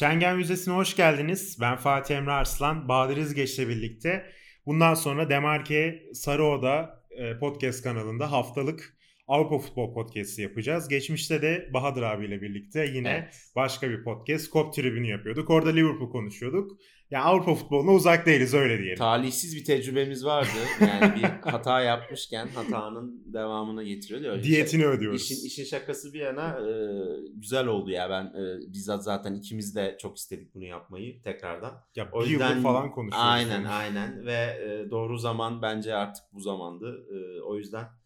Schengen Müzesi'ne hoş geldiniz. Ben Fatih Emre Arslan, Bahadır İzgeç'le birlikte bundan sonra Demarke Sarıoda e, podcast kanalında haftalık Avrupa Futbol Podcast'i yapacağız. Geçmişte de Bahadır abiyle birlikte yine evet. başka bir podcast Kop Tribünü yapıyorduk. Orada Liverpool konuşuyorduk. Ya Avrupa futboluna uzak değiliz öyle diyelim. Talihsiz bir tecrübemiz vardı. Yani bir hata yapmışken hatanın devamını getiriyor. Öyle Diyetini şey, ödüyoruz. İşin, işin şakası bir yana e, güzel oldu ya. Ben e, bizzat zaten ikimiz de çok istedik bunu yapmayı tekrardan. Ya o bir yüzden, falan konuşuyoruz. Aynen yani. aynen ve e, doğru zaman bence artık bu zamandı. E, o yüzden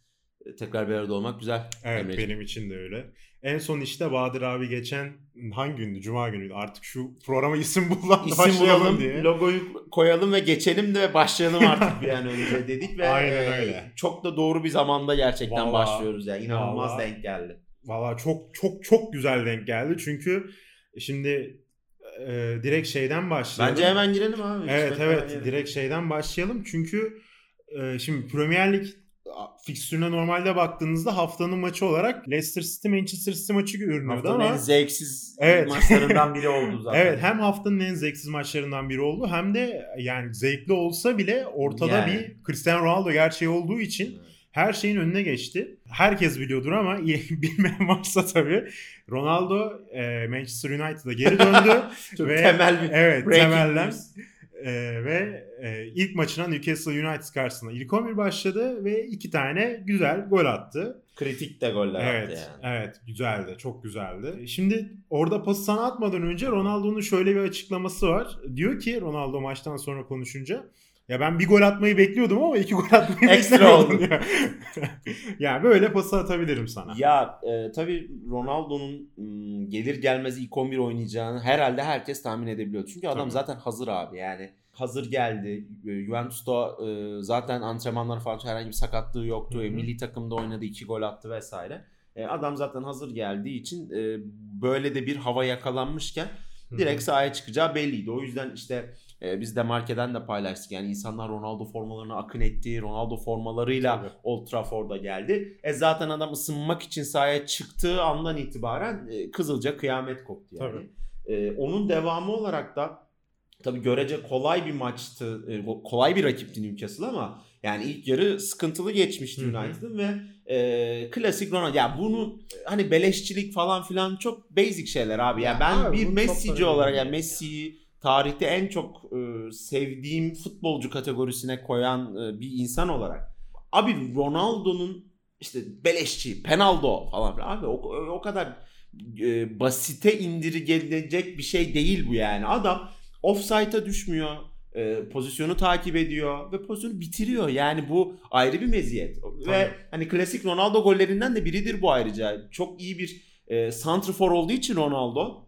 tekrar bir arada olmak güzel. Evet Emre'ciğim. benim için de öyle. En son işte Bahadır abi geçen hangi gündü? Cuma günüydü. Artık şu programa isim bulalım isim bulalım, diye. Logoyu koyalım ve geçelim de başlayalım artık bir an önce dedik ve Aynen öyle. çok da doğru bir zamanda gerçekten vallahi, başlıyoruz yani. İnanılmaz vallahi, denk geldi. Valla çok çok çok güzel denk geldi. Çünkü şimdi e, direkt şeyden başlayalım. Bence hemen girelim abi. Evet evet direkt şeyden başlayalım. Çünkü e, şimdi Premier Lig fikstürüne normalde baktığınızda haftanın maçı olarak Leicester City Manchester City maçı görünüyordu haftanın ama en zevksiz evet. maçlarından biri oldu zaten. evet hem haftanın en zevksiz maçlarından biri oldu hem de yani zevkli olsa bile ortada yani. bir Cristiano Ronaldo gerçeği olduğu için her şeyin önüne geçti. Herkes biliyordur ama bilmeyen varsa tabii Ronaldo e, Manchester United'a geri döndü. Çok ve, temel bir evet, temelden. News ee, ve e, ilk maçına Newcastle United karşısında ilk 11 başladı ve iki tane güzel gol attı. Kritik de goller evet, attı yani. Evet güzeldi çok güzeldi. Şimdi orada pası sana atmadan önce Ronaldo'nun şöyle bir açıklaması var. Diyor ki Ronaldo maçtan sonra konuşunca ya ben bir gol atmayı bekliyordum ama iki gol atmayı Ekstra oldu. ya. yani böyle pası atabilirim sana. Ya e, tabii Ronaldo'nun gelir gelmez ilk 11 oynayacağını herhalde herkes tahmin edebiliyor. Çünkü adam tabii. zaten hazır abi yani. Hazır geldi. E, Juventus'ta e, zaten antrenmanlar falan herhangi bir sakatlığı yoktu. E, milli takımda oynadı, iki gol attı vesaire. E, adam zaten hazır geldiği için e, böyle de bir hava yakalanmışken direkt sahaya çıkacağı belliydi. O yüzden işte e, biz de markeden de paylaştık. Yani insanlar Ronaldo formalarını akın etti. Ronaldo formalarıyla Tabii. Old Trafford'a geldi. E zaten adam ısınmak için sahaya çıktığı andan itibaren e, Kızılca kıyamet koptu yani. E, onun devamı olarak da tabii görece kolay bir maçtı. E, kolay bir rakipti Newcastle ama yani ilk yarı sıkıntılı geçmişti United'ın ve e, klasik Ronaldo. Ya bunu hani beleşçilik falan filan çok basic şeyler abi. Yani ben abi, bir Messi'ci olarak yani Messi'yi tarihte en çok e, sevdiğim futbolcu kategorisine koyan e, bir insan olarak abi Ronaldo'nun işte beleşçi, penaldo falan abi o, o kadar e, basite indirilecek bir şey değil bu yani. Adam offside'a düşmüyor. E, pozisyonu takip ediyor ve pozisyonu bitiriyor. Yani bu ayrı bir meziyet. Tabii. Ve hani klasik Ronaldo gollerinden de biridir bu ayrıca. Çok iyi bir e, santrfor olduğu için Ronaldo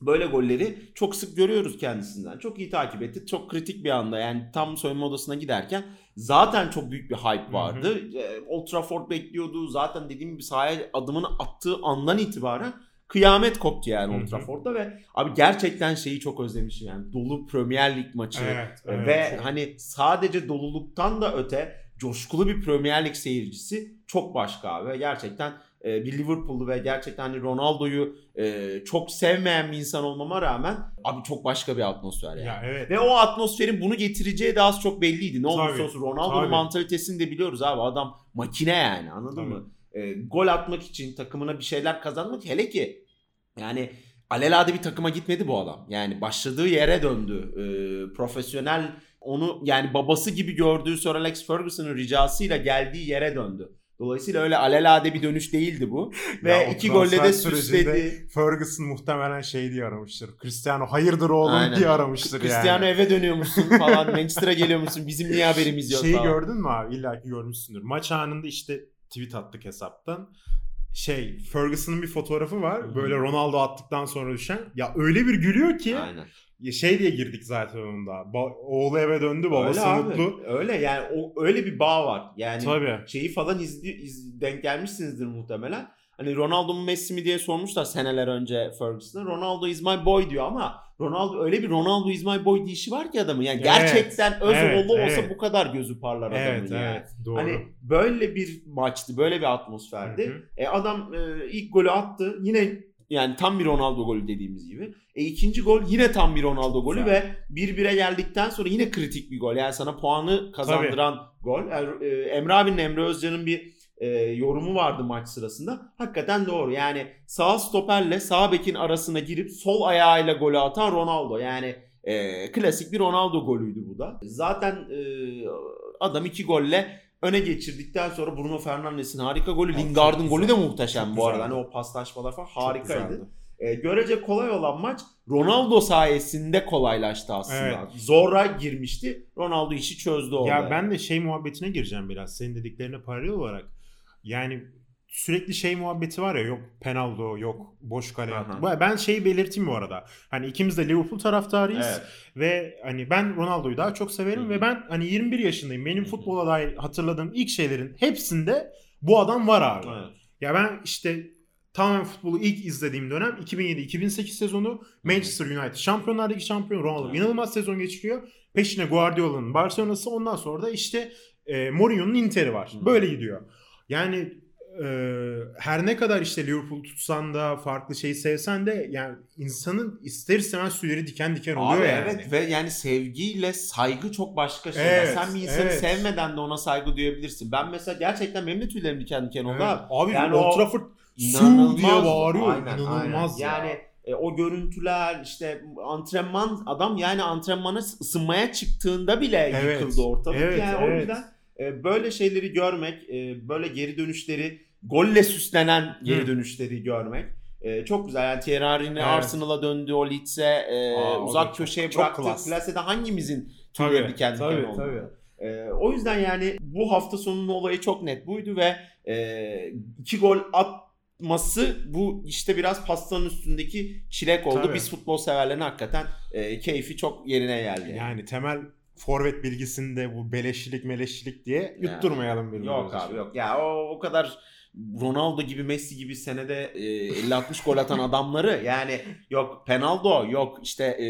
Böyle golleri çok sık görüyoruz kendisinden. Çok iyi takip etti. Çok kritik bir anda yani tam soyunma odasına giderken zaten çok büyük bir hype vardı. Hı hı. E, Old Trafford bekliyordu. Zaten dediğim gibi sahaya adımını attığı andan itibaren kıyamet koptu yani Old Trafford'da ve abi gerçekten şeyi çok özlemişim yani dolu Premier Lig maçı evet, evet. ve hani sadece doluluktan da öte coşkulu bir Premier Lig seyircisi çok başka abi ve gerçekten e, bir Liverpool'lu ve gerçekten hani Ronaldo'yu e, çok sevmeyen bir insan olmama rağmen abi çok başka bir atmosfer yani. Ya, evet. Ve o atmosferin bunu getireceği de az çok belliydi. Ne olursa olsun Ronaldo'nun mantalitesini de biliyoruz abi. Adam makine yani anladın tabii. mı? E, gol atmak için takımına bir şeyler kazanmak hele ki yani alelade bir takıma gitmedi bu adam. Yani başladığı yere döndü. E, profesyonel onu yani babası gibi gördüğü Sir Alex Ferguson'ın ricasıyla geldiği yere döndü. Dolayısıyla öyle alelade bir dönüş değildi bu. Ve ya iki golle de süsledi. Ferguson muhtemelen şey diye aramıştır. Cristiano hayırdır oğlum Aynen. diye aramıştır Cristiano yani. eve dönüyormuşsun falan. Manchester'a geliyormuşsun. Bizim niye haberimiz yok Şeyi falan. gördün mü abi? İlla ki görmüşsündür. Maç anında işte tweet attık hesaptan. Şey Ferguson'ın bir fotoğrafı var. Hı-hı. Böyle Ronaldo attıktan sonra düşen. Ya öyle bir gülüyor ki. Aynen şey diye girdik zaten onda. Ba- oğlu eve döndü babası öyle mutlu. Abi, öyle yani o öyle bir bağ var. Yani Tabii. şeyi falan izli, iz, denk gelmişsinizdir muhtemelen. Hani Ronaldo mu Messi mi diye sormuşlar seneler önce Ferguson'a. Ronaldo is my boy diyor ama Ronaldo öyle bir Ronaldo is my boy dişi var ki adamın. Yani evet, gerçekten öz evet, oğlu evet. olsa bu kadar gözü parlar adamın evet, yani. Evet, doğru. Hani böyle bir maçtı, böyle bir atmosferdi. Hı hı. E adam e, ilk golü attı. Yine Yani tam bir Ronaldo golü dediğimiz gibi. E ikinci gol yine tam bir Ronaldo golü Güzel. ve 1-1'e geldikten sonra yine kritik bir gol. Yani sana puanı kazandıran gol. Er- e, Emre abinin Emre Özcan'ın bir e, yorumu vardı maç sırasında. Hakikaten doğru. Yani sağ stoperle sağ bekin arasına girip sol ayağıyla golü atan Ronaldo. Yani e, klasik bir Ronaldo golüydü bu da. Zaten e, adam iki golle öne geçirdikten sonra Bruno Fernandes'in harika golü. Çok Lingard'ın golü de muhteşem Çok bu arada. güzeldi. Hani o paslaşmalar falan harikaydı. E, görece kolay olan maç Ronaldo sayesinde kolaylaştı aslında. Evet. Zora girmişti. Ronaldo işi çözdü orada. Ya ben de şey muhabbetine gireceğim biraz. Senin dediklerine paralel olarak. Yani sürekli şey muhabbeti var ya yok penaldo yok boş kale yaptı. Ben şeyi belirteyim bu arada. Hani ikimiz de Liverpool taraftarıyız. Evet. Ve hani ben Ronaldo'yu daha çok severim Hı hı. ve ben hani 21 yaşındayım. Benim Hı hı. futbola dair hatırladığım ilk şeylerin hepsinde bu adam var abi. Evet. Ya ben işte tamamen futbolu ilk izlediğim dönem 2007-2008 sezonu Manchester United Şampiyonlar Ligi şampiyonu Ronaldo Evet. inanılmaz sezon geçiriyor. Peşine Guardiola'nın Barcelona'sı ondan sonra da işte e, Mourinho'nun Inter'i var. Hı. Böyle gidiyor. Yani e, her ne kadar işte Liverpool tutsan da farklı şeyi sevsen de yani insanın ister istemez tüyleri diken diken oluyor Abi yani. evet ve yani sevgiyle saygı çok başka şeyler. Evet, Sen bir insanı evet. sevmeden de ona saygı duyabilirsin. Ben mesela gerçekten benim de tüylerim diken diken oldu. Evet. abi. Yani Old o Trafford Su diye bağırıyor. Aynen, İnanılmaz aynen. ya. Yani e, o görüntüler işte antrenman adam yani antrenmana ısınmaya çıktığında bile Evet, yıkıldı ortalık. evet, yani o evet. yüzden e, böyle şeyleri görmek, e, böyle geri dönüşleri, golle süslenen geri dönüşleri görmek e, çok güzel. Yani Thierry Henry Evet. Arsenal'a döndü, o Leeds'e e, Aa, uzak köşeye çok bıraktı. klas. Klasede hangimizin tüyleri Tabii, diken diken tabii, oldu? tabii. Ee, o yüzden yani bu hafta sonunun olayı çok net buydu ve e, iki gol atması bu işte biraz pastanın üstündeki çilek oldu. Tabii. Biz futbol severlerin hakikaten e, keyfi çok yerine geldi. Yani temel forvet bilgisinde bu beleşçilik meleşçilik diye yutturmayalım birbirimize. Yok abi yok. Ya o, o kadar Ronaldo gibi Messi gibi senede e, 50-60 gol atan adamları yani yok Penaldo yok işte e,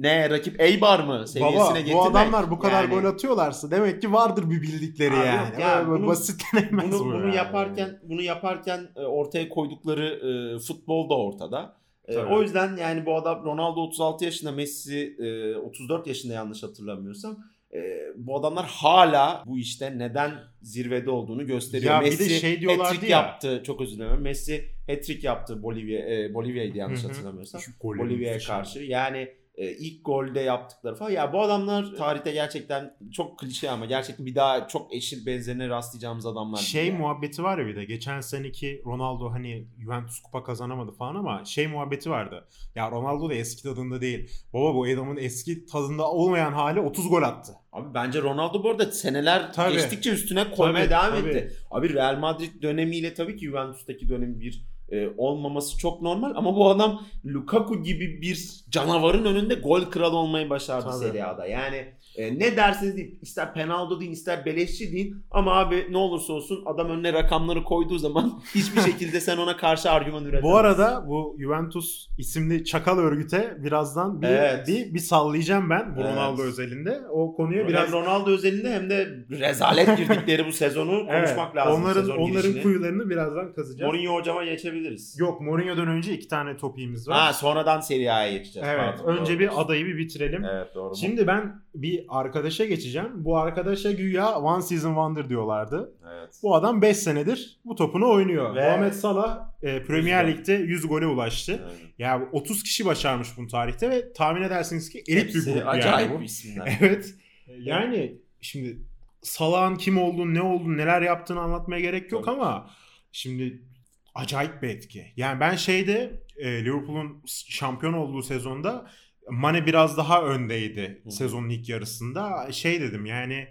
ne rakip Eibar mı seviyesine Baba getirmek. bu adamlar bu kadar Yani- gol atıyorlarsa demek ki vardır bir bildikleri Abi yani. ya, Böyle bunu- basitlenemez bunu bu bunu yani. yaparken bunu yaparken e, ortaya koydukları e, futbol da ortada. E, Tabii. o yüzden yani bu adam Ronaldo 36 yaşında, Messi e, 34 yaşında yanlış hatırlamıyorsam. E, bu adamlar hala bu işte neden zirvede olduğunu gösteriyor. Ya bir de Messi şey diyorlardı ya. yaptı. Çok özür dilerim. Messi hat-trick yaptı Bolivya e, Bolivya'ydı yanlış hatırlamıyorsam. Bolivya'ya karşı. Yani e, ilk golde yaptıkları falan. Ya bu adamlar tarihte gerçekten çok klişe ama gerçekten bir daha çok eşit benzerine rastlayacağımız adamlar. Şey yani. muhabbeti var ya bir de geçen seneki Ronaldo hani Juventus kupa kazanamadı falan ama şey muhabbeti vardı. Ya Ronaldo da eski tadında değil. Baba bu adamın eski tadında olmayan hali 30 gol attı. Abi bence Ronaldo bu arada seneler Tabii. geçtikçe üstüne koymaya Tabii, devam tabii. etti. Abi Real Madrid dönemiyle tabii ki Juventus'taki dönemi bir e, olmaması çok normal ama bu adam Lukaku gibi bir canavarın önünde gol kralı olmayı başardı Tabii. Serie A'da. Yani e, ne derseniz deyin ister penaldo deyin ister beleşçi deyin ama abi ne olursa olsun adam önüne rakamları koyduğu zaman hiçbir şekilde sen ona karşı argüman üretemezsin. Bu arada bu Juventus isimli çakal örgüte birazdan bir Evet. bir, bir sallayacağım ben bu Evet. Ronaldo özelinde. O konuya hem biraz Ronaldo özelinde hem de rezalet girdikleri bu sezonu konuşmak Evet, lazım. Onların sezon onların girişini. kuyularını birazdan kazacağız. Mourinho hocama geçebiliriz. Yok Mourinho'dan önce iki tane topiğimiz var. Ha sonradan Serie A'ya geçeceğiz. evet. Pardon, önce doğru. bir adayı bir bitirelim. Evet doğru. Şimdi ben bir arkadaşa geçeceğim. Bu arkadaşa güya One Season Wonder diyorlardı. evet. Bu adam 5 senedir bu topunu oynuyor. Ve- Muhammed Salah e, Premier. Lig'de 100 gole ulaştı. Yani Ya 30 kişi başarmış bunu tarihte ve tahmin edersiniz ki elit bir hepsi grup acayip yani bu. isimler. Evet. Yani şimdi Salah'ın kim olduğunu, ne olduğunu, neler yaptığını anlatmaya gerek yok Tabii. ama şimdi acayip bir etki. Yani ben şeyde e, Liverpool'un şampiyon olduğu sezonda Mane biraz daha öndeydi Hı. sezonun ilk yarısında. Şey dedim yani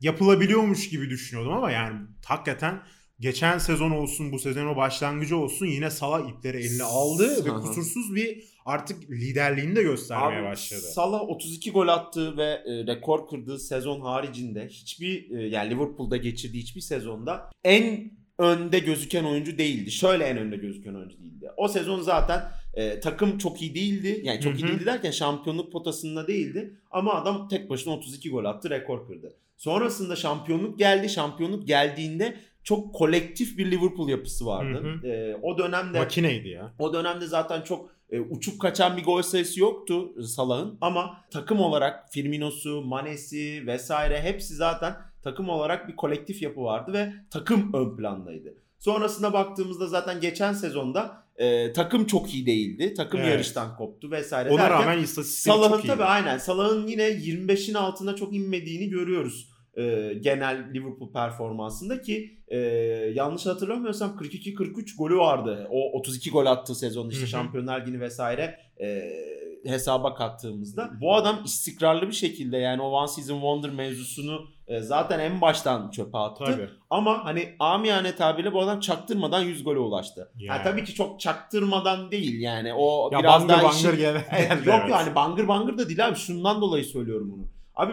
yapılabiliyormuş gibi düşünüyordum ama yani hakikaten geçen sezon olsun bu sezon o başlangıcı olsun yine Salah ipleri eline aldı ve kusursuz bir artık liderliğini de göstermeye Abi, başladı. Salah 32 gol attığı ve e, rekor kırdığı sezon haricinde hiçbir e, yani Liverpool'da geçirdiği hiçbir sezonda en önde gözüken oyuncu değildi. Şöyle en önde gözüken oyuncu değildi. O sezon zaten e, takım çok iyi değildi. Yani çok Hı iyi değildi derken şampiyonluk potasında değildi. Ama adam tek başına 32 gol attı, rekor kırdı. Sonrasında şampiyonluk geldi. Şampiyonluk geldiğinde çok kolektif bir Liverpool yapısı vardı. Hı hı. E, o dönemde Makineydi ya. o dönemde zaten çok e, uçup kaçan bir gol sayısı yoktu Salah'ın ama takım olarak Firmino'su, Mane'si vesaire hepsi zaten takım olarak bir kolektif yapı vardı ve takım ön plandaydı. Sonrasında baktığımızda zaten geçen sezonda e, takım çok iyi değildi. Takım Evet. yarıştan koptu vesaire Ona derken rağmen istatistikleri Salah'ın çok iyi. tabii aynen. Salah'ın yine 25'in altına çok inmediğini görüyoruz. e, genel Liverpool performansında ki e, yanlış hatırlamıyorsam 42-43 golü vardı. O 32 gol attığı sezon işte Hı hı. Şampiyonlar Ligi vesaire e, hesaba kattığımızda. Bu adam istikrarlı bir şekilde yani o One Season Wonder mevzusunu e, zaten en baştan çöpe attı. Tabii. Ama hani amiyane tabirle bu adam çaktırmadan 100 gole ulaştı. Ya. Ha, tabii ki çok çaktırmadan değil yani o Ya biraz bangır daha bangır işin- gel- Evet, yok evet. yani bangır bangır da değil abi. Şundan dolayı söylüyorum bunu. Abi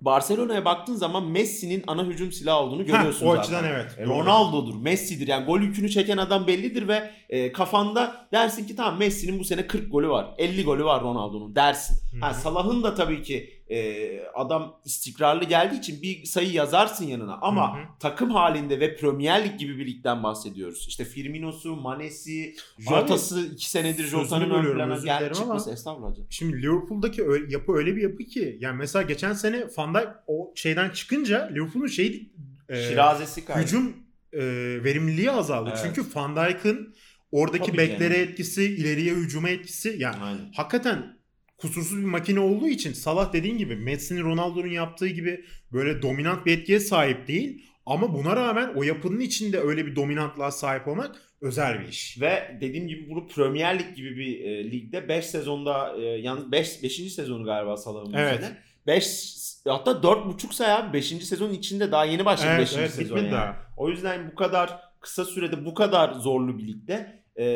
Barcelona'ya baktığın zaman Messi'nin ana hücum silahı olduğunu görüyorsun o zaten. açıdan evet, E. Ronaldo'dur, Messi'dir. Yani gol yükünü çeken adam bellidir ve e, kafanda dersin ki tamam Messi'nin bu sene 40 golü var. 50 golü var Ronaldo'nun dersin. Ha, hı. Salah'ın da tabii ki e, adam istikrarlı geldiği için bir sayı yazarsın yanına. Ama Hı hı. takım halinde ve Premier Lig gibi bir ligden bahsediyoruz. İşte Firmino'su, Mane'si, Jota'sı 2 senedir Jota'nın ön plana gel çıkması. Estağfurullah. Şimdi Liverpool'daki öyle, yapı öyle bir yapı ki yani mesela geçen sene Van Dijk o şeyden çıkınca Liverpool'un şeyi e, Şirazesi kaydı. hücum e, verimliliği azaldı. Evet. Çünkü Van Dijk'ın oradaki Tabii beklere canım. etkisi, ileriye hücuma etkisi yani Aynen. hakikaten kusursuz bir makine olduğu için Salah dediğin gibi Messi'nin Ronaldo'nun yaptığı gibi böyle dominant bir etkiye sahip değil. Ama buna rağmen o yapının içinde öyle bir dominantlığa sahip olmak özel bir iş. Ve dediğim gibi bunu Premier Lig gibi bir e, ligde 5 sezonda e, yalnız 5 5. sezonu galiba Salah'ın Evet. sene. 5 hatta 4,5 say abi 5. sezonun içinde daha yeni başladı 5. Evet, evet sezon yani. daha. O yüzden bu kadar kısa sürede bu kadar zorlu bir ligde e,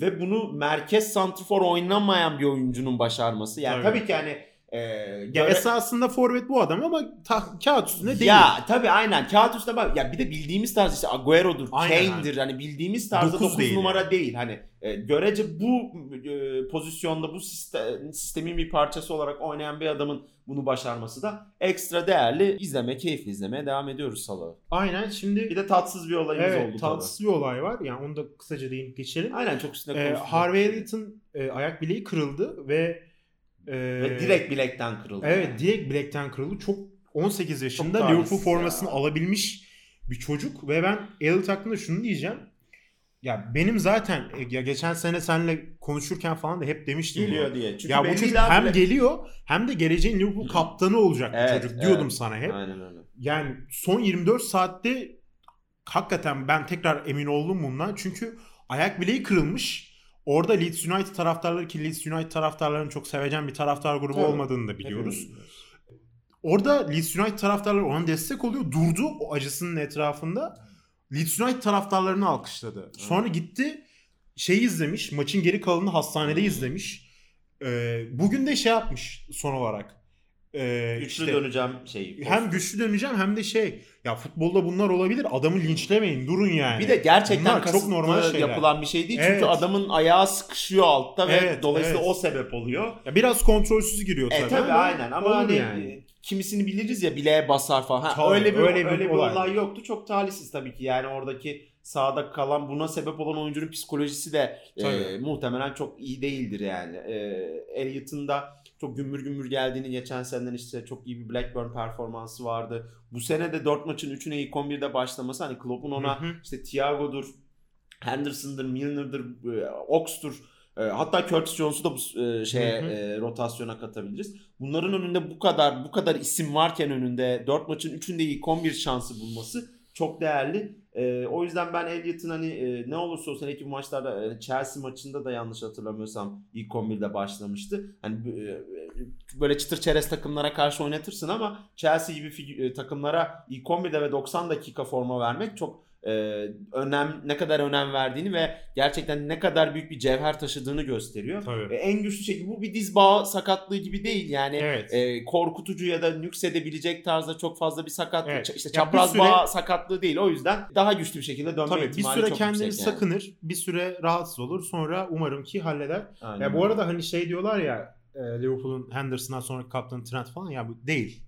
ve bunu merkez santrfor oynamayan bir oyuncunun başarması. Yani Tabii. tabii, ki hani e, Ya esasında forvet bu adam ama ta- kağıt üstünde değil. Ya tabii aynen kağıt üstüne bak. Ya bir de bildiğimiz tarz işte Agüero'dur, Kane'dir. Hani bildiğimiz tarzda Dokuz 9 değil numara değil. Hani e, görece bu e, pozisyonda bu siste- sistemin bir parçası olarak oynayan bir adamın bunu başarması da ekstra değerli. İzleme, keyifli izlemeye devam ediyoruz Salah'ı. Aynen şimdi Bir de tatsız bir olayımız evet, oldu tatsız bir olay var. Yani onu da kısaca değinip geçelim. tabii. Aynen çok üstüne Ee. Harvey Elliott'ın e, ayak bileği kırıldı ve e, Ve direkt bilekten kırıldı. Evet yani. direkt bilekten kırıldı. Çok 18 yaşında Çok Liverpool formasını ya. alabilmiş bir çocuk ve ben Elliot hakkında şunu diyeceğim. Ya benim zaten ya geçen sene seninle konuşurken falan da hep demiştim. Geliyor diye. Çünkü Ya bu çocuk hem bile- geliyor hem de geleceğin Liverpool kaptanı olacak bir Evet, çocuk diyordum evet. sana hep. Aynen öyle. Yani son 24 saatte hakikaten ben tekrar emin oldum bundan. Çünkü ayak bileği kırılmış. Orada Leeds United taraftarları ki Leeds United taraftarlarının çok sevecen bir taraftar grubu Tabii. olmadığını da biliyoruz. Orada Leeds United taraftarları ona destek oluyor. Durdu o acısının etrafında. Leeds United taraftarlarını alkışladı. Sonra gitti şeyi izlemiş. Maçın geri kalanını hastanede Hmm. izlemiş. Ee, bugün de şey yapmış son olarak. Ee, Güçlü işte döneceğim şeyi. hem güçlü döneceğim hem de şey ya futbolda bunlar olabilir. Adamı linçlemeyin. Durun yani. Bir de gerçekten Bunlar çok normal şeyler. yapılan bir şey değil. Evet. Çünkü adamın ayağı sıkışıyor altta ve Evet, dolayısıyla evet. o sebep oluyor. ya biraz kontrolsüz giriyor tabii. E tabii ama aynen ama hani yani. e, kimisini biliriz ya bileğe basar falan. Ha, Tabii, öyle bir öyle öyle bir bir, olay. olay. yoktu. Çok talihsiz tabii ki. Yani oradaki sahada kalan buna sebep olan oyuncunun psikolojisi de e, muhtemelen çok iyi değildir yani. E, Elliot'ın da çok gümbür gümbür geldiğini geçen seneden işte çok iyi bir Blackburn performansı vardı. Bu sene de 4 maçın 3'üne ilk 11'de başlaması hani Klopp'un ona Hı hı. işte Thiago'dur, Henderson'dır, Milner'dır, e, Ox'tur. E, Hatta Curtis Jones'u da bu e, şeye Hı hı. e, rotasyona katabiliriz. Bunların önünde bu kadar bu kadar isim varken önünde 4 maçın 3'ünde ilk 11 şansı bulması çok değerli. E, o yüzden ben Elliott'ın hani e, ne olursa olsun iki maçlarda e, Chelsea maçında da yanlış hatırlamıyorsam ilk 11'de başlamıştı. Hani e, böyle çıtır çerez takımlara karşı oynatırsın ama Chelsea gibi figü- e, takımlara ilk 11'de ve 90 dakika forma vermek çok e, önem ne kadar önem verdiğini ve gerçekten ne kadar büyük bir cevher taşıdığını gösteriyor. Tabii. E, en güçlü şekilde bu bir diz bağı sakatlığı gibi değil yani Evet. e, korkutucu ya da nüksedebilecek tarzda çok fazla bir sakatlık Evet. işte bir çapraz süre- bağ sakatlığı değil o yüzden daha güçlü bir şekilde dönme Tabii bir ihtimali süre çok kendini yüksek yani. sakınır, bir süre rahatsız olur. Sonra umarım ki halleder. Aynen Ya bu arada hani şey diyorlar ya e, Liverpool'un Henderson'dan sonraki kaptanı Trent falan ya bu değil.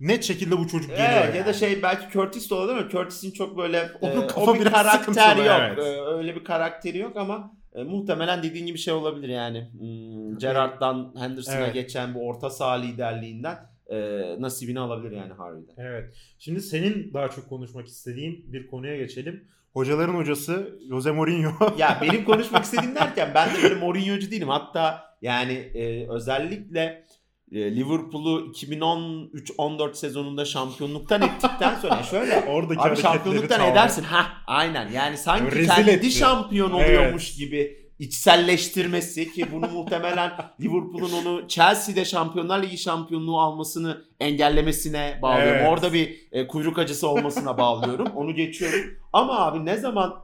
Net şekilde bu çocuk geliyor. Evet yani. ya da şey belki Curtis de olabilir ama Curtis'in çok böyle Onun e, kafa o bir karakter yok. evet. E, öyle bir karakteri yok ama e, muhtemelen dediğin gibi şey olabilir yani. Hmm, Gerrard'dan Henderson'a Evet. geçen bu orta saha liderliğinden e, nasibini alabilir yani harbiden. Evet. Şimdi senin daha çok konuşmak istediğin bir konuya geçelim. Hocaların hocası Jose Mourinho. ya benim konuşmak istediğim derken ben de böyle Mourinho'cu değilim. Hatta yani e, özellikle Liverpool'u 2013-14 sezonunda şampiyonluktan ettikten sonra şöyle Oradaki Abi şampiyonluktan tamamen- edersin. Ha aynen. Yani sanki Rezil kendi etti. şampiyon oluyormuş gibi içselleştirmesi ki bunu muhtemelen Liverpool'un onu Chelsea'de Şampiyonlar Ligi şampiyonluğu almasını engellemesine bağlıyorum. Evet. Orada bir e, kuyruk acısı olmasına bağlıyorum. Onu geçiyorum. Ama abi ne zaman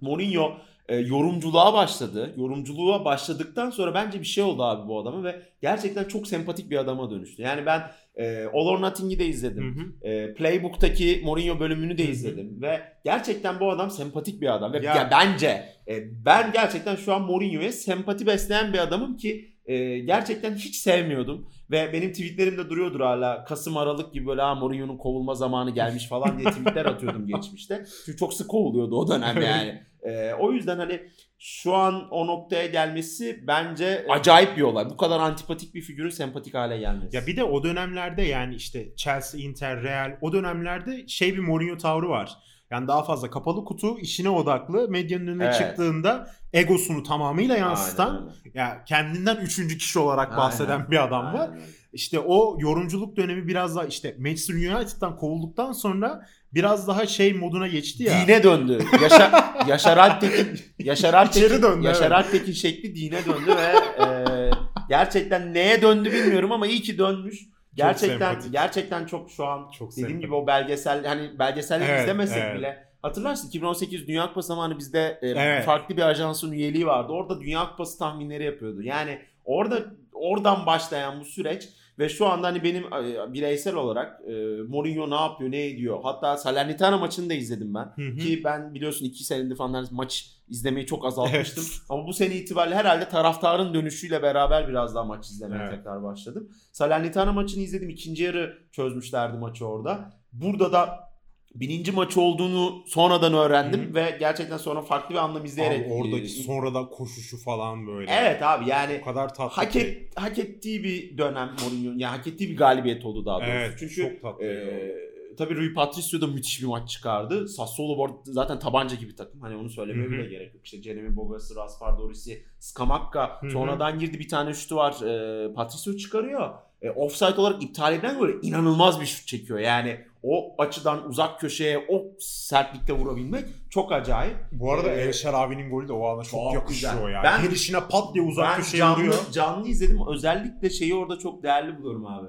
Mourinho e, yorumculuğa başladı. Yorumculuğa başladıktan sonra bence bir şey oldu abi bu adama ve gerçekten çok sempatik bir adama dönüştü. Yani ben e, All or Nothing'i de izledim. Hı hı. E, Playbook'taki Mourinho bölümünü de Hı hı. izledim ve gerçekten bu adam sempatik bir adam ve Ya- ya bence e, ben gerçekten şu an Mourinho'ya sempati besleyen bir adamım ki e, gerçekten hiç sevmiyordum ve benim tweetlerimde duruyordur hala Kasım Aralık gibi böyle Mourinho'nun kovulma zamanı gelmiş falan diye tweetler atıyordum geçmişte. Çünkü çok sık kovuluyordu o dönem yani. E, o yüzden hani şu an o noktaya gelmesi bence acayip bir olay. Bu kadar antipatik bir figürün sempatik hale gelmesi. Ya bir de o dönemlerde yani işte Chelsea, Inter, Real o dönemlerde şey bir Mourinho tavrı var. Yani daha fazla kapalı kutu, işine odaklı, medyanın önüne Evet. çıktığında egosunu tamamıyla yansıtan, Aynen öyle. ya kendinden üçüncü kişi olarak Aynen. bahseden bir adam var. Aynen. İşte o yorumculuk dönemi biraz daha işte Manchester United'dan kovulduktan sonra biraz daha şey moduna geçti ya. Dine döndü. Yaşa, Yaşar Alptekin, Yaşar Alptekin, döndü, Yaşar evet. Alptekin şekli dine döndü ve e, gerçekten neye döndü bilmiyorum ama iyi ki dönmüş. Gerçekten sempatik. gerçekten çok şu an Çok dediğim sempatik. gibi o belgesel hani belgeselleri Evet, izlemesek evet. bile hatırlarsın 2018 Dünya Kupası zamanı bizde e, Evet. farklı bir ajansın üyeliği vardı. Orada Dünya Kupası tahminleri yapıyordu. Yani orada oradan başlayan bu süreç ve şu anda hani benim e, bireysel olarak e, Mourinho ne yapıyor, ne ediyor. Hatta Salernitana maçını da izledim ben. Hı hı. Ki ben biliyorsun iki senedir falan maç izlemeyi çok azaltmıştım. Evet. Ama bu sene itibariyle herhalde taraftarın dönüşüyle beraber biraz daha maç izlemeye Evet. tekrar başladım. Salernitana maçını izledim. İkinci yarı çözmüşlerdi maçı orada. Burada da bininci maçı olduğunu sonradan öğrendim Hı hı. ve gerçekten sonra farklı bir anlam izleyerek. Abi oradaki e, sonradan koşuşu falan böyle. Evet abi yani O kadar tatlı hak, ki. et, hak ettiği bir dönem Mourinho'nun. Yani hak ettiği bir galibiyet oldu daha doğrusu. Evet, Çünkü çok tatlı. e, tabii Rui Patricio da müthiş bir maç çıkardı. Sassuolo zaten tabanca gibi takım. Hani onu söylemeye bile gerek yok. İşte Jeremy Bogas'ı, Raspar Dorisi, Scamacca Hı hı. sonradan girdi bir tane şutu var. E, Patricio çıkarıyor. E, offside olarak iptal edilen böyle inanılmaz bir şut çekiyor. Yani o açıdan uzak köşeye o sertlikte vurabilmek çok acayip. Bu arada Ee, Elşer abinin golü de o ana çok, çok yakışıyor güzel. ya. Ben- Gelişine pat diye uzak ben köşeye canlı, vuruyor. canlı izledim. Özellikle şeyi orada çok değerli buluyorum abi.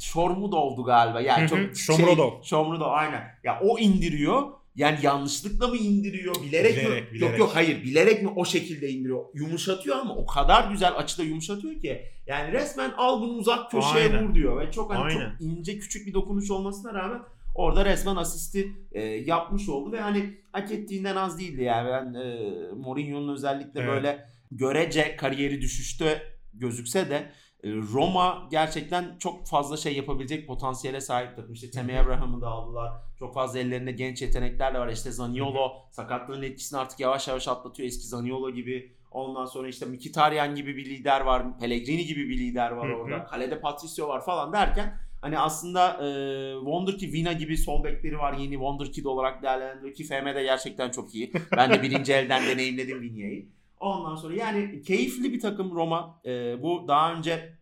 Şormudov'du galiba. Yani çok. Şey, Shomurodov aynen. Ya o indiriyor. Yani yanlışlıkla mı indiriyor? Bilerek, mi? Bilerek, Yok bilerek. yok hayır. Bilerek mi o şekilde indiriyor? Yumuşatıyor ama o kadar güzel açıda yumuşatıyor ki. Yani resmen al bunu uzak köşeye Aynen. vur diyor. Ve çok hani Aynen. çok ince küçük bir dokunuş olmasına rağmen orada resmen asisti e, yapmış oldu ve hani hak ettiğinden az değildi yani. Ben e, Mourinho'nun özellikle Evet. böyle görece kariyeri düşüşte gözükse de Roma gerçekten çok fazla şey yapabilecek potansiyele sahip takım. İşte Tammy Abraham'ı da aldılar. Çok fazla ellerinde genç yetenekler de var. İşte Zaniolo sakatlığın etkisini artık yavaş yavaş atlatıyor. Eski Zaniolo gibi. Ondan sonra işte Mkhitaryan gibi bir lider var. Pellegrini gibi bir lider var orada. Kalede Patricio var falan derken hani aslında e, Wonderkid, Vina gibi sol bekleri var. Yeni Wonderkid olarak değerlendiriyor ki FM de gerçekten çok iyi. Ben de birinci elden deneyimledim Vina'yı. Ondan sonra yani keyifli bir takım Roma. E, bu daha önce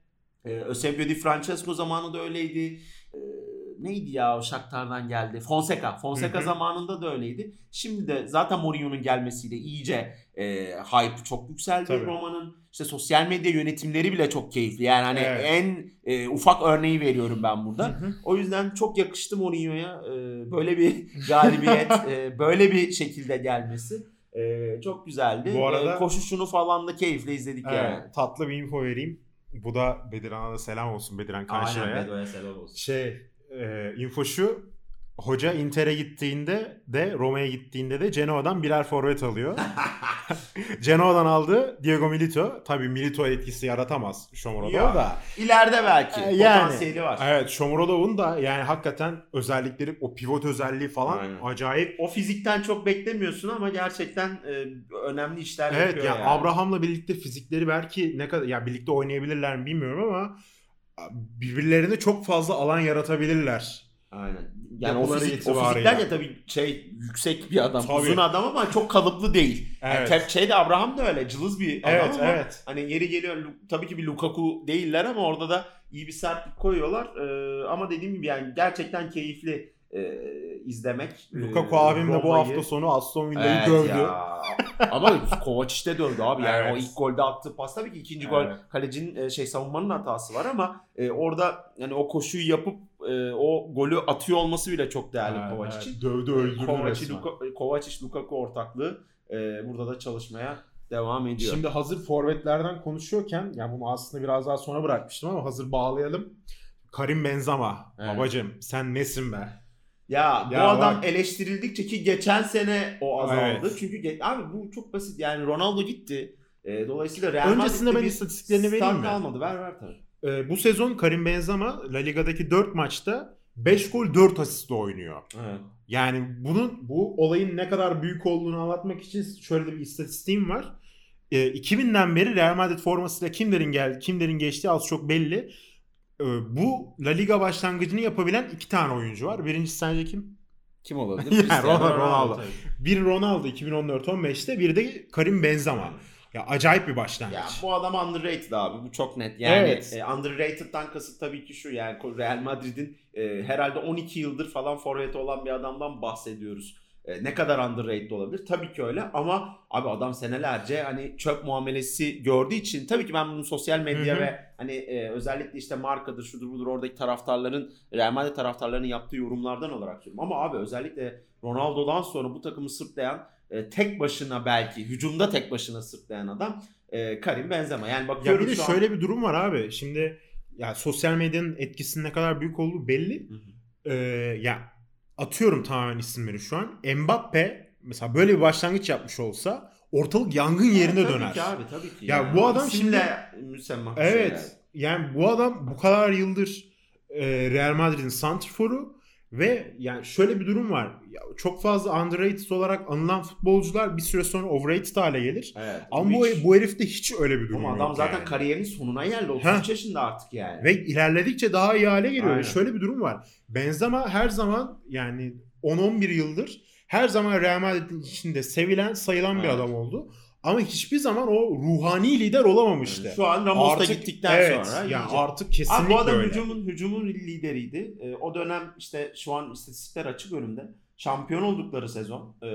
e, Eusebio Di Francesco zamanı da öyleydi. E, neydi ya o Shakhtar'dan geldi? Fonseca. Fonseca Hı hı. zamanında da öyleydi. Şimdi de zaten Mourinho'nun gelmesiyle iyice e, hype çok yükseldi. Roma'nın. İşte sosyal medya yönetimleri bile çok keyifli. Yani hani Evet. en e, ufak örneği veriyorum ben Hı burada. hı. O yüzden çok yakıştı Mourinho'ya e, böyle bir galibiyet, e, böyle bir şekilde gelmesi. E, çok güzeldi. Bu arada- E, koşuşunu falan da keyifle izledik yani. Evet, tatlı bir info vereyim. Bu da Bediran'a da selam olsun Bediran Aynen Kanşira'ya. Bedo'ya selam olsun. Şey, e, info şu. Hoca Inter'e gittiğinde de Roma'ya gittiğinde de Genoa'dan birer forvet alıyor. Genoa'dan aldı Diego Milito. Tabii Milito etkisi yaratamaz Shomurodov Ya, da. İleride belki. Ee, yani, Potansiyeli var. Evet Shomurodov'un da yani hakikaten özellikleri o pivot özelliği falan Aynen. acayip. O fizikten çok beklemiyorsun ama gerçekten e, önemli işler Evet yapıyor yani yani. Abraham'la birlikte fizikleri belki ne kadar ya birlikte oynayabilirler mi bilmiyorum ama birbirlerine çok fazla alan yaratabilirler. Aynen. Yani o, fizik, o fizikler de tabii şey yüksek bir adam, Tabii. uzun adam ama çok kalıplı değil. Yani Evet. Tep- şey de Abraham da öyle cılız bir adam Evet, ama evet. hani yeri geliyor tabii ki bir Lukaku değiller ama orada da iyi bir sertlik koyuyorlar. Ee, ama dediğim gibi yani gerçekten keyifli e, izlemek. Lukaku Ee, abim de bu hafta sonu Aston Villa'yı Evet dövdü. ya. Ama Kovacic de dövdü abi. Yani Evet. o ilk golde attığı pas tabii ki ikinci Evet. gol kalecinin e, şey savunmanın hatası var ama e, orada yani o koşuyu yapıp e, o golü atıyor olması bile çok değerli Evet, Kovacic'in. evet. Dövdü öldürdü Kovacic, resmen. Luka, Kovacic Lukaku ortaklığı e, burada da çalışmaya devam ediyor. Şimdi hazır forvetlerden konuşuyorken yani bunu aslında biraz daha sonra bırakmıştım ama hazır bağlayalım. Karim Benzema. Evet. Babacım sen nesin be? ya bu Ya adam bak- eleştirildikçe ki geçen sene o azaldı. Evet. Çünkü ge- abi bu çok basit. Yani Ronaldo gitti. E, dolayısıyla Real Öncesinde Madrid'de ben bir istatistiklerini vereyim mi? almadı. Ver ver tabii. Ee, bu sezon Karim Benzema La Liga'daki 4 maçta 5 gol 4 asistle oynuyor. Evet. Yani bunun bu olayın ne kadar büyük olduğunu anlatmak için şöyle bir istatistiğim var. Ee, 2000'den beri Real Madrid formasıyla kimlerin geldi, kimlerin geçtiği az çok belli. Ee, bu La Liga başlangıcını yapabilen iki tane oyuncu var. Birincisi sence kim? Kim olabilir? Yani Ronaldo, Ronaldo. Bir Ronaldo 2014-15'te, bir de Karim Benzema. Ya acayip bir başlangıç. Ya bu adam underrated abi. Bu çok net. Yani Evet. e, underrated'dan kasıt tabii ki şu yani Real Madrid'in e, herhalde 12 yıldır falan forveti olan bir adamdan bahsediyoruz. E, ne kadar underrated olabilir? Tabii ki öyle ama abi adam senelerce hani çöp muamelesi gördüğü için tabii ki ben bunu sosyal medya Hı hı. ve hani e, özellikle işte markadır şudur budur oradaki taraftarların Real Madrid taraftarlarının yaptığı yorumlardan olarak söylüyorum. Ama abi özellikle Ronaldo'dan sonra bu takımı sırtlayan e, tek başına belki hücumda tek başına sırtlayan adam e, Karim Benzema. Yani Ya bakıyorum bir de şu an- şöyle bir durum var abi. Şimdi ya sosyal medyanın etkisinin ne kadar büyük olduğu belli. Hı hı. Ee, ya atıyorum tamamen isimleri şu an. Mbappe mesela böyle bir başlangıç yapmış olsa ortalık yangın yerine tabii döner. Ki abi tabii ki. Ya yani. bu adam İsimle müsemma bir Evet. şeyler. Yani bu adam bu kadar yıldır e, Real Madrid'in santrforu ve yani şöyle bir durum var. Ya, çok fazla underrated olarak anılan futbolcular bir süre sonra overrated hale gelir. Evet. Ama bu, hiç- bu herifte hiç öyle bir durum Ama adam yok zaten yani. kariyerinin sonuna geldi. 33 Heh. yaşında artık yani. Ve ilerledikçe daha iyi hale geliyor. Aynen. şöyle bir durum var. Benzema her zaman yani 10-11 yıldır her zaman Real Madrid'in içinde sevilen, sayılan bir Evet. adam oldu. Ama hiçbir zaman o ruhani lider olamamıştı. Şu an Ramos da Artık- gittikten evet, sonra. yani artık kesinlikle Abi bu adam öyle. hücumun, hücumun lideriydi. Ee, o dönem işte şu an istatistikler açık önümde. Şampiyon oldukları sezon e,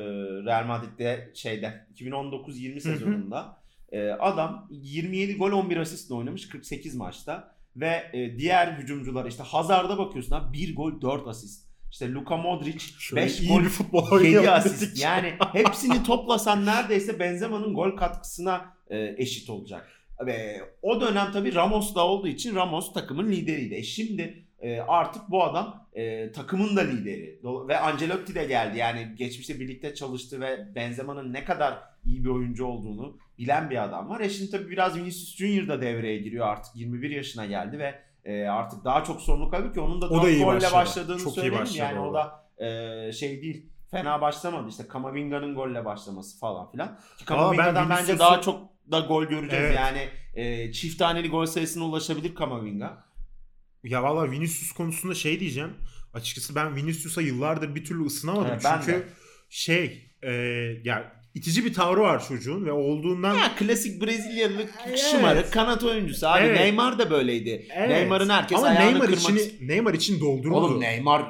Real Madrid'de şeyde 2019-20 hı. sezonunda e, adam 27 gol 11 asistle oynamış 48 maçta ve e, diğer hücumcular işte Hazard'a bakıyorsun abi 1 gol 4 asist. İşte Luka Modric Şöyle 5 iyi gol bir futbol 7 oynayalım asist. Yani hepsini toplasan neredeyse Benzema'nın gol katkısına e, eşit olacak. Ve o dönem tabii Ramos da olduğu için Ramos takımın lideriydi. E şimdi e, artık bu adam e, takımın da lideri. Ve Ancelotti de geldi. Yani geçmişte birlikte çalıştı ve Benzema'nın ne kadar iyi bir oyuncu olduğunu bilen bir adam var. E şimdi tabii biraz Vinicius Junior da devreye giriyor artık. 21 yaşına geldi ve e, artık daha çok sorumluluk alıyor ki onun da O da 4 iyi golle başladı. başladığını Çok söyleyeyim. başladı Yani o da e, şey değil fena başlamadı. İşte Kamavinga'nın golle başlaması falan filan. Ki Valla ben Kamavinga'dan bence daha çok da gol göreceğiz. Evet. Yani e, çift taneli gol sayısına ulaşabilir Kamavinga. Ya valla Vinicius konusunda şey diyeceğim. Açıkçası ben Vinicius'a yıllardır bir türlü ısınamadım. Evet, Çünkü şey e, ya itici bir tavrı var çocuğun ve olduğundan Ya klasik Brezilyalı Evet. şımarık kanat oyuncusu abi. Evet. Neymar da böyleydi. Evet. Neymar'ın herkes ama ayağını Neymar kırmak için Neymar için dolduruldu. Oğlum Neymar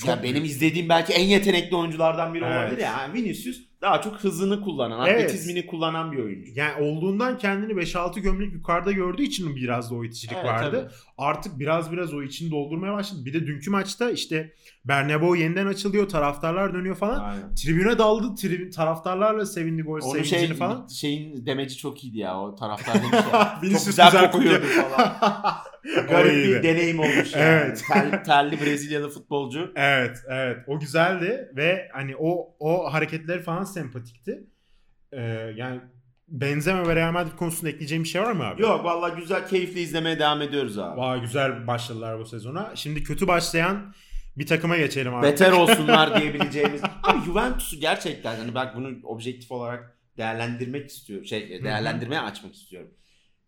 Çok ya benim izlediğim belki en yetenekli oyunculardan biri Evet. olabilir ya. Yani Vinicius daha çok hızını kullanan, Evet. atletizmini kullanan bir oyuncu. Yani olduğundan kendini 5-6 gömlek yukarıda gördüğü için biraz da o iticilik Evet, vardı. Artık biraz biraz o içini doldurmaya başladı. Bir de dünkü maçta işte Bernabeu yeniden açılıyor, taraftarlar dönüyor falan. Aynen. Tribüne daldı, tribün, taraftarlarla sevindi gol sevincini şey, falan. şeyin demeci çok iyiydi ya o taraftar demiş ya. çok güzel, güzel kokuyordu kokuyor. falan. Garip bir deneyim olmuş yani. Evet. Ter- terli Brezilyalı futbolcu. Evet, evet. O güzeldi ve hani o o hareketleri falan sempatikti. Ee, yani Benzema ve Real Madrid konusunda ekleyeceğim bir şey var mı abi? Yok vallahi güzel keyifli izlemeye devam ediyoruz abi. Vay güzel başladılar bu sezona. Şimdi kötü başlayan bir takıma geçelim abi. Beter olsunlar diyebileceğimiz. Abi Juventus'u gerçekten hani bak bunu objektif olarak değerlendirmek istiyorum. Şey değerlendirmeye açmak istiyorum.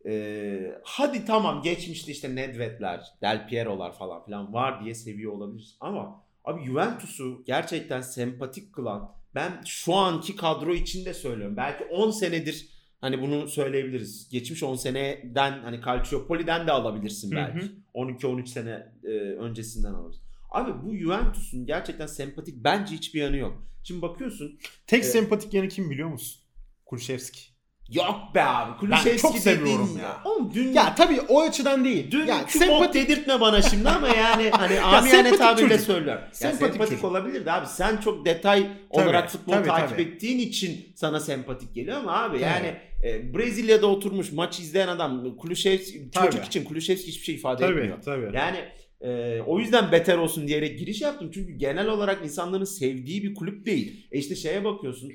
Ee, hadi tamam geçmişte işte Nedved'ler, Del Piero'lar falan filan var diye seviyor olabiliriz. Ama abi Juventus'u gerçekten sempatik kılan ben şu anki kadro içinde söylüyorum. Belki 10 senedir hani bunu söyleyebiliriz. Geçmiş 10 seneden hani Calciopoli'den de alabilirsin belki. hı. 12-13 sene e, öncesinden alırız. Abi bu Juventus'un gerçekten sempatik bence hiçbir yanı yok. Şimdi bakıyorsun Tek Evet. sempatik yanı kim biliyor musun? Kulüşevski. Yok be abi Kulüşevski çok dediğin seviyorum ya. Oğlum dün Ya tabii o açıdan değil. Dün şu bok dedirtme bana şimdi ama yani hani amiyane sempatik tabirle söylüyorum. Ya Sempatik sempatik, çocuk. olabilir de abi sen çok detay olarak futbol tabii, takip tabii. ettiğin için sana sempatik geliyor ama abi Tabii. yani e, Brezilya'da oturmuş maç izleyen adam Kulüşevski Tabii. çocuk için Kulüşevski hiçbir şey ifade Tabii etmiyor. tabii. Yani e, o yüzden beter olsun diyerek giriş yaptım. Çünkü genel olarak insanların sevdiği bir kulüp değil. E işte şeye bakıyorsun.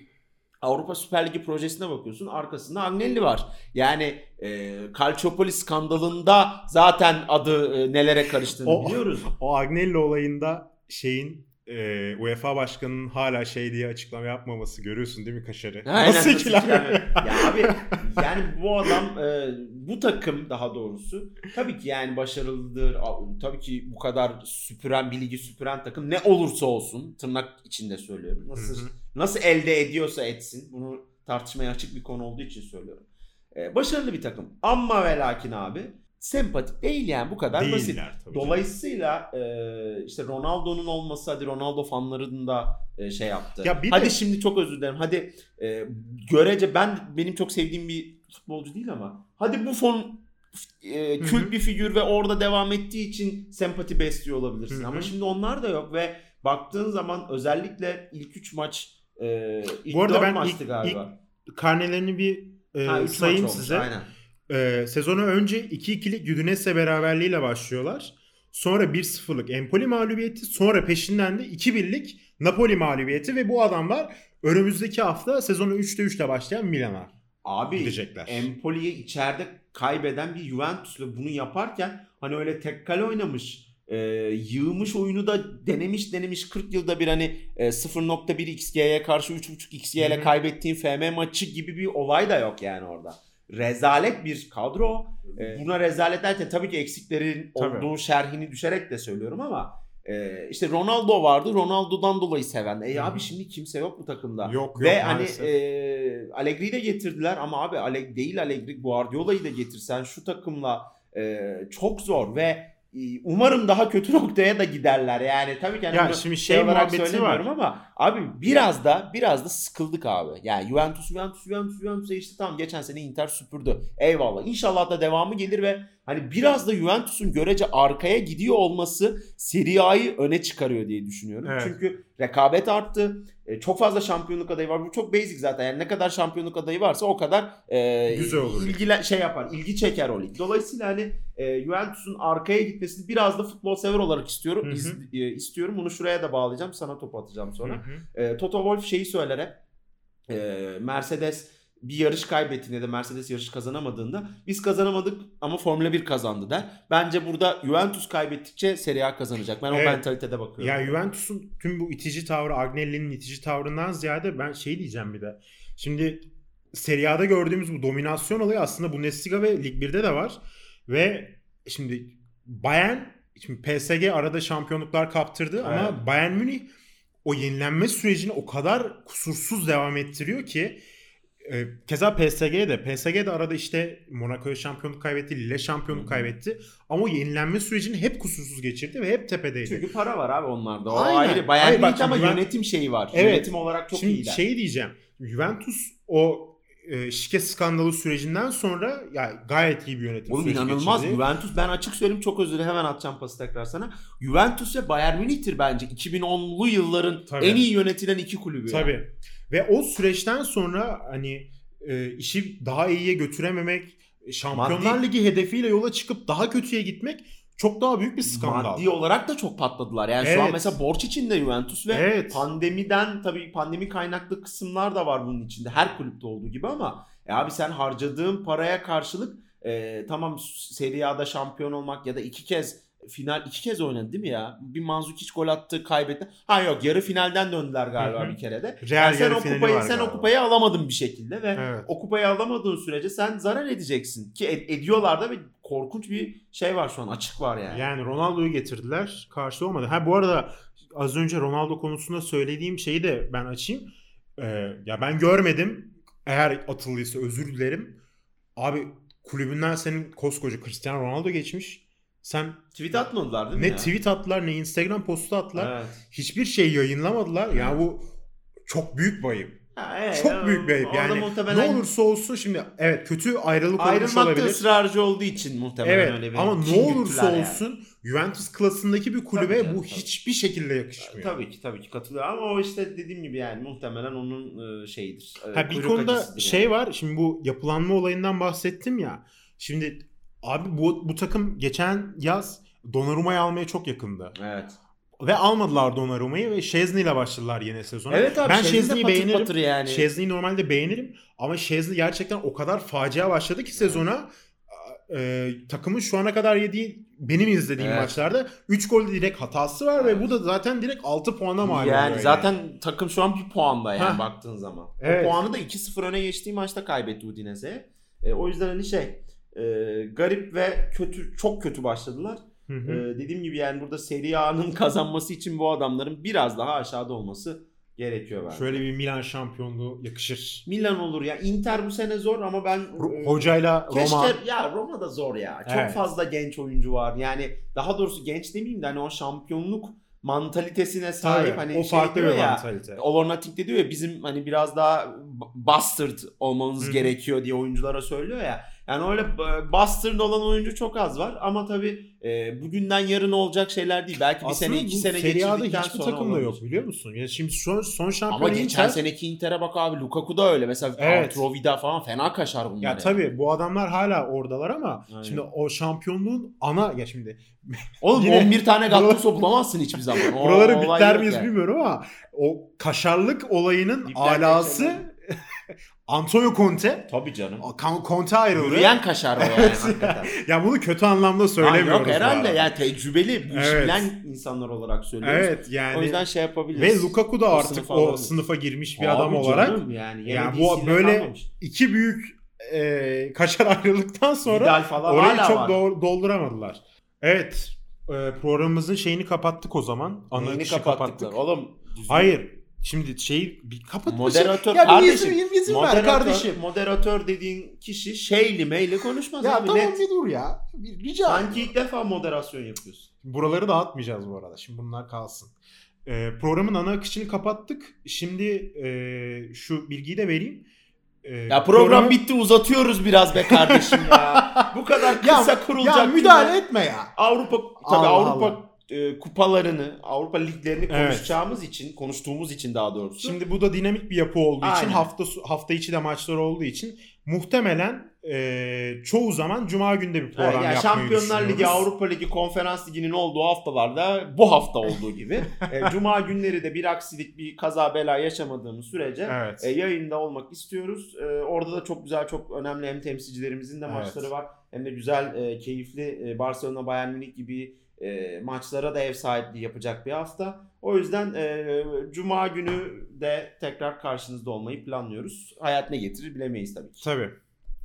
Avrupa Süper Ligi projesine bakıyorsun. Arkasında Agnelli var. Yani e, Calciopoli skandalında zaten adı e, nelere karıştığını O- biliyoruz. O Agnelli olayında şeyin e, UEFA başkanının hala şey diye açıklama yapmaması görüyorsun değil mi Kaşar'ı? Aynen, Nasıl ikilem? ikilem? ya abi yani bu adam e, bu takım daha doğrusu tabii ki yani başarılıdır. Tabii ki bu kadar süpüren bir ligi süpüren takım ne olursa olsun tırnak içinde söylüyorum. Nasıl. Nasıl elde ediyorsa etsin. Bunu tartışmaya açık bir konu olduğu için söylüyorum. E, başarılı bir takım. Ama ve lakin abi sempatik değil yani bu kadar basit. Değiller tabii. canım. Dolayısıyla e, işte Ronaldo'nun olması hadi Ronaldo fanlarının da e, şey yaptı. Ya bir hadi de- şimdi çok özür dilerim. Hadi e, görece ben benim çok sevdiğim bir futbolcu değil ama hadi bu fon e, kült bir figür ve orada devam ettiği için sempati besliyor olabilirsin. Hı hı. Ama şimdi onlar da yok ve baktığın zaman özellikle ilk 3 maç e, ilk Bu arada ben ilk- galiba. Karnelerini bir e, ha, 3 sayayım olmuş, size. Aynen. E, sezonu önce 2-2'lik Udinese beraberliğiyle başlıyorlar. Sonra 1-0'lık Empoli mağlubiyeti. Sonra peşinden de 2-1'lik Napoli mağlubiyeti ve bu adamlar önümüzdeki hafta sezonu 3'te 3'le başlayan Milan'a Abi gidecekler. Empoli'yi içeride kaybeden bir Juventus'la bunu yaparken hani öyle tek kale oynamış e, yığmış oyunu da denemiş denemiş 40 yılda bir hani e, 0.1 XG'ye karşı 3.5 XG ile kaybettiğin FM maçı gibi bir olay da yok yani orada. Rezalet bir kadro. E, buna rezalet derken tabii ki eksiklerin Tabii. olduğu şerhini düşerek de söylüyorum ama e, işte Ronaldo vardı. Ronaldo'dan dolayı seven. E Hı hı. abi şimdi kimse yok bu takımda. Yok yok Ve hani maalesef. e, Allegri'yi de getirdiler ama abi Ale- değil Allegri Guardiola'yı da getirsen şu takımla e, çok zor ve umarım daha kötü noktaya da giderler. Yani tabii ki hani Ya şimdi şey olarak muhabbeti söylemiyorum var. ama abi biraz da biraz da sıkıldık abi. Yani Juventus Juventus Juventus Juventus'a işte tamam geçen sene Inter süpürdü. Eyvallah. İnşallah da devamı gelir ve hani biraz da Juventus'un görece arkaya gidiyor olması Serie A'yı öne çıkarıyor diye düşünüyorum. Evet. Çünkü rekabet arttı. E, çok fazla şampiyonluk adayı var. Bu çok basic zaten. Yani ne kadar şampiyonluk adayı varsa o kadar e, Güzel olur. ilgile şey yapar. ilgi çeker o lig. Dolayısıyla hani e, Juventus'un arkaya gitmesini biraz da futbol sever olarak istiyorum. Hı hı. İz- e, istiyorum. Bunu şuraya da bağlayacağım. Sana topu atacağım sonra. Hı hı. E, Toto Wolff şeyi söyler hep. E, Mercedes bir yarış kaybettiğinde de Mercedes yarış kazanamadığında biz kazanamadık ama Formula 1 kazandı der. Bence burada Juventus kaybettikçe Serie A kazanacak. Ben o Evet. mentalitede bakıyorum. Ya Juventus'un tüm bu itici tavrı, Agnelli'nin itici tavrından ziyade ben şey diyeceğim bir de. Şimdi Serie A'da gördüğümüz bu dominasyon olayı aslında Bundesliga ve Lig 1'de de var. Ve şimdi Bayern, şimdi PSG arada şampiyonluklar kaptırdı ama Evet. Bayern Münih o yenilenme sürecini o kadar kusursuz devam ettiriyor ki e, keza PSG'ye de PSG de arada işte Monaco'ya şampiyonluk kaybetti, Lille şampiyonluk kaybetti ama o yenilenme sürecini hep kusursuz geçirdi ve hep tepedeydi. Çünkü para var abi onlarda. O Aynen. ayrı. Bayern Hayır, bak ama ben- yönetim şeyi var. Evet. Yönetim olarak çok Şimdi iyiler. şey diyeceğim. Juventus o e, şike skandalı sürecinden sonra ya gayet iyi bir yönetim Oğlum inanılmaz. geçirdi. Juventus ben açık söyleyeyim çok özür hemen atacağım pası tekrar sana. Juventus ve Bayern Münih'tir bence 2010'lu yılların Tabii. en iyi yönetilen iki kulübü. yani. Ve o süreçten sonra hani e, işi daha iyiye götürememek Şampiyonlar Maddi- Ligi hedefiyle yola çıkıp daha kötüye gitmek çok daha büyük bir skandal. Maddi olarak da çok patladılar. Yani şu an Evet. mesela borç içinde Juventus ve Evet. pandemiden tabii pandemi kaynaklı kısımlar da var bunun içinde. Her kulüpte olduğu gibi ama e abi sen harcadığın paraya karşılık e, tamam Serie A'da şampiyon olmak ya da iki kez final iki kez oynadı değil mi ya? Bir Manzukic gol attı, kaybetti. Ha yok yarı finalden döndüler galiba Hı hı. bir kere de. Real Yani sen o kupayı sen o galiba. kupayı alamadın bir şekilde ve Evet. o kupayı alamadığın sürece sen zarar edeceksin ki ed- ediyorlar da ve korkunç bir şey var şu an açık var yani. Yani Ronaldo'yu getirdiler. Karşı olmadı. Ha bu arada az önce Ronaldo konusunda söylediğim şeyi de ben açayım. Ee, ya ben görmedim. Eğer atıldıysa özür dilerim. Abi kulübünden senin koskoca Cristiano Ronaldo geçmiş. Sen Tweet atmadılar değil mi ne ya? tweet attılar ne Instagram postu attılar. Evet. Hiçbir şey yayınlamadılar. Yani bu çok büyük bir. Ha, evet, Çok büyük bir ayıp. Yani muhtemelen ne olursa olsun şimdi evet kötü ayrılık olmuş olabilir. ısrarcı olduğu için muhtemelen Evet öyle bir ama kin ne olursa yani. olsun Juventus klasındaki bir kulübe Tabii canım, bu tabii. hiçbir şekilde yakışmıyor. Tabii ki tabii ki katılıyorum ama o işte dediğim gibi yani muhtemelen onun e, şeyidir. e, Ha, bir kuyruk konuda şey yani. var. Şimdi bu yapılanma olayından bahsettim ya. Şimdi abi bu bu takım geçen yaz Donnarumma'yı almaya çok yakındı. Evet. Ve almadılar Donnarumma'yı ve Şezni ile başladılar yine sezona. Evet abi ben Şezni'yi beğenirim. patır yani. Şezni'yi normalde beğenirim ama Şezni gerçekten o kadar facia başladı ki sezona e, takımın şu ana kadar yediği benim izlediğim Evet. maçlarda 3 gol direkt hatası var ve Evet. bu da zaten direkt 6 puana mal oluyor. yani zaten takım şu an bir puanda yani Hah. baktığın zaman. Evet. O puanı da 2-0 öne geçtiği maçta kaybetti Udinese'ye. E, o yüzden hani şey e, garip ve kötü çok kötü başladılar. Hı E, hı. dediğim gibi yani burada Serie A'nın kazanması için bu adamların biraz daha aşağıda olması gerekiyor bence. Şöyle bir Milan şampiyonluğu yakışır. Milan olur ya. Inter bu sene zor ama ben Ro- e, Hocayla Keşke Roma ya Roma da zor ya. Çok Evet. fazla genç oyuncu var. Yani daha doğrusu genç demeyeyim de hani o şampiyonluk mantalitesine sahip Tabii, hani o şey farklı bir ya. mantalite. Olur Nothing de diyor ya bizim hani biraz daha bastard olmanız Hı. gerekiyor diye oyunculara söylüyor ya. Yani öyle b- bastard olan oyuncu çok az var ama tabii e, bugünden yarın olacak şeyler değil. Belki bir Aslında sene iki sene geçirdikten hiçbir sonra takımda olabilir. yok biliyor musun? Ya şimdi son son şampiyon Ama geçen Inter- seneki Inter'e bak abi Lukaku da öyle. Mesela Evet. Arturo Vidal falan fena kaşar bunlar. ya yani. tabii bu adamlar hala oradalar ama Aynen. şimdi o şampiyonluğun ana ya şimdi Oğlum Yine- 11 tane Gattuso bulamazsın hiçbir zaman. O buraları yok miyiz yani. bilmiyorum ama o kaşarlık olayının Bipler alası. Antonio Conte Tabii canım. Conte ayrıldı. Yürüyen kaşar o yani hakikaten. ya bunu kötü anlamda Ha, söylemiyoruz. yok bu herhalde yani tecrübeli Evet. bilen insanlar olarak söylüyoruz. Evet yani. O yüzden şey yapabiliriz. ve Lukaku da O artık sınıfa o alabiliriz. sınıfa girmiş bir Abi adam olarak canım yani, Yani bu böyle- kalmamış. iki büyük e, kaşar ayrıldıktan sonra Vidal falan orayı çok var. dol- dolduramadılar. Evet e, programımızın şeyini kapattık o zaman. Ana Neyini kapattık? kapattık. Oğlum düzgün- Hayır. Şimdi şeyi bir kapat. Moderatör ya bir kardeşim. izin, izin ver Moderatör, kardeşim. moderatör dediğin kişi şeyli meyli konuşmaz Ya abi tamam net. bir dur ya. Bir rica Sanki ilk defa moderasyon yapıyorsun. Buraları dağıtmayacağız bu arada. Şimdi bunlar kalsın. Ee, programın ana akışını kapattık. Şimdi e, şu bilgiyi de vereyim. Ee, Ya program programı- bitti uzatıyoruz biraz be kardeşim ya. Bu kadar kısa kurulacak. Ya müdahale cümle. etme ya. Avrupa tabii Allah Avrupa Allah. E, kupalarını, Avrupa liglerini Evet. konuşacağımız için, konuştuğumuz için daha doğrusu. Şimdi bu da dinamik bir yapı olduğu için Aynen. hafta hafta içi de maçlar olduğu için muhtemelen e, çoğu zaman cuma günde bir program Evet, yani yapmayı Şampiyonlar Ligi. Avrupa Ligi, Konferans Ligi'nin olduğu haftalarda bu hafta olduğu gibi. e, Cuma günleri de bir aksilik, bir kaza bela yaşamadığımız sürece Evet. e, yayında olmak istiyoruz. E, orada da çok güzel, çok önemli hem temsilcilerimizin de Evet. maçları var. Hem de güzel, e, keyifli e, Barcelona, Bayern Münih gibi e, maçlara da ev sahipliği yapacak bir hafta. O yüzden e, Cuma günü de tekrar karşınızda olmayı planlıyoruz. Hayat ne getirir bilemeyiz tabii ki. Tabii.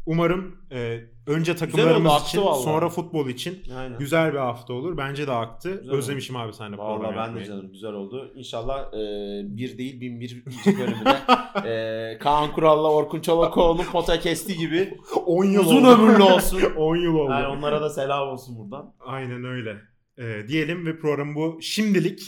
Umarım e, önce oldu, takımlarımız aktı için vallahi. sonra futbol için Aynen. güzel bir hafta olur. Bence de aktı. Güzel Özlemişim abi seninle program Valla ben de canım güzel oldu. İnşallah e, bir değil bin bir bölümde e, Kaan Kural'la Orkun Çolakoğlu'nun pota kesti gibi 10 yıl uzun oldu. ömürlü olsun. 10 yıl oldu. Yani onlara da selam olsun buradan. Aynen öyle. Diyelim ve program bu şimdilik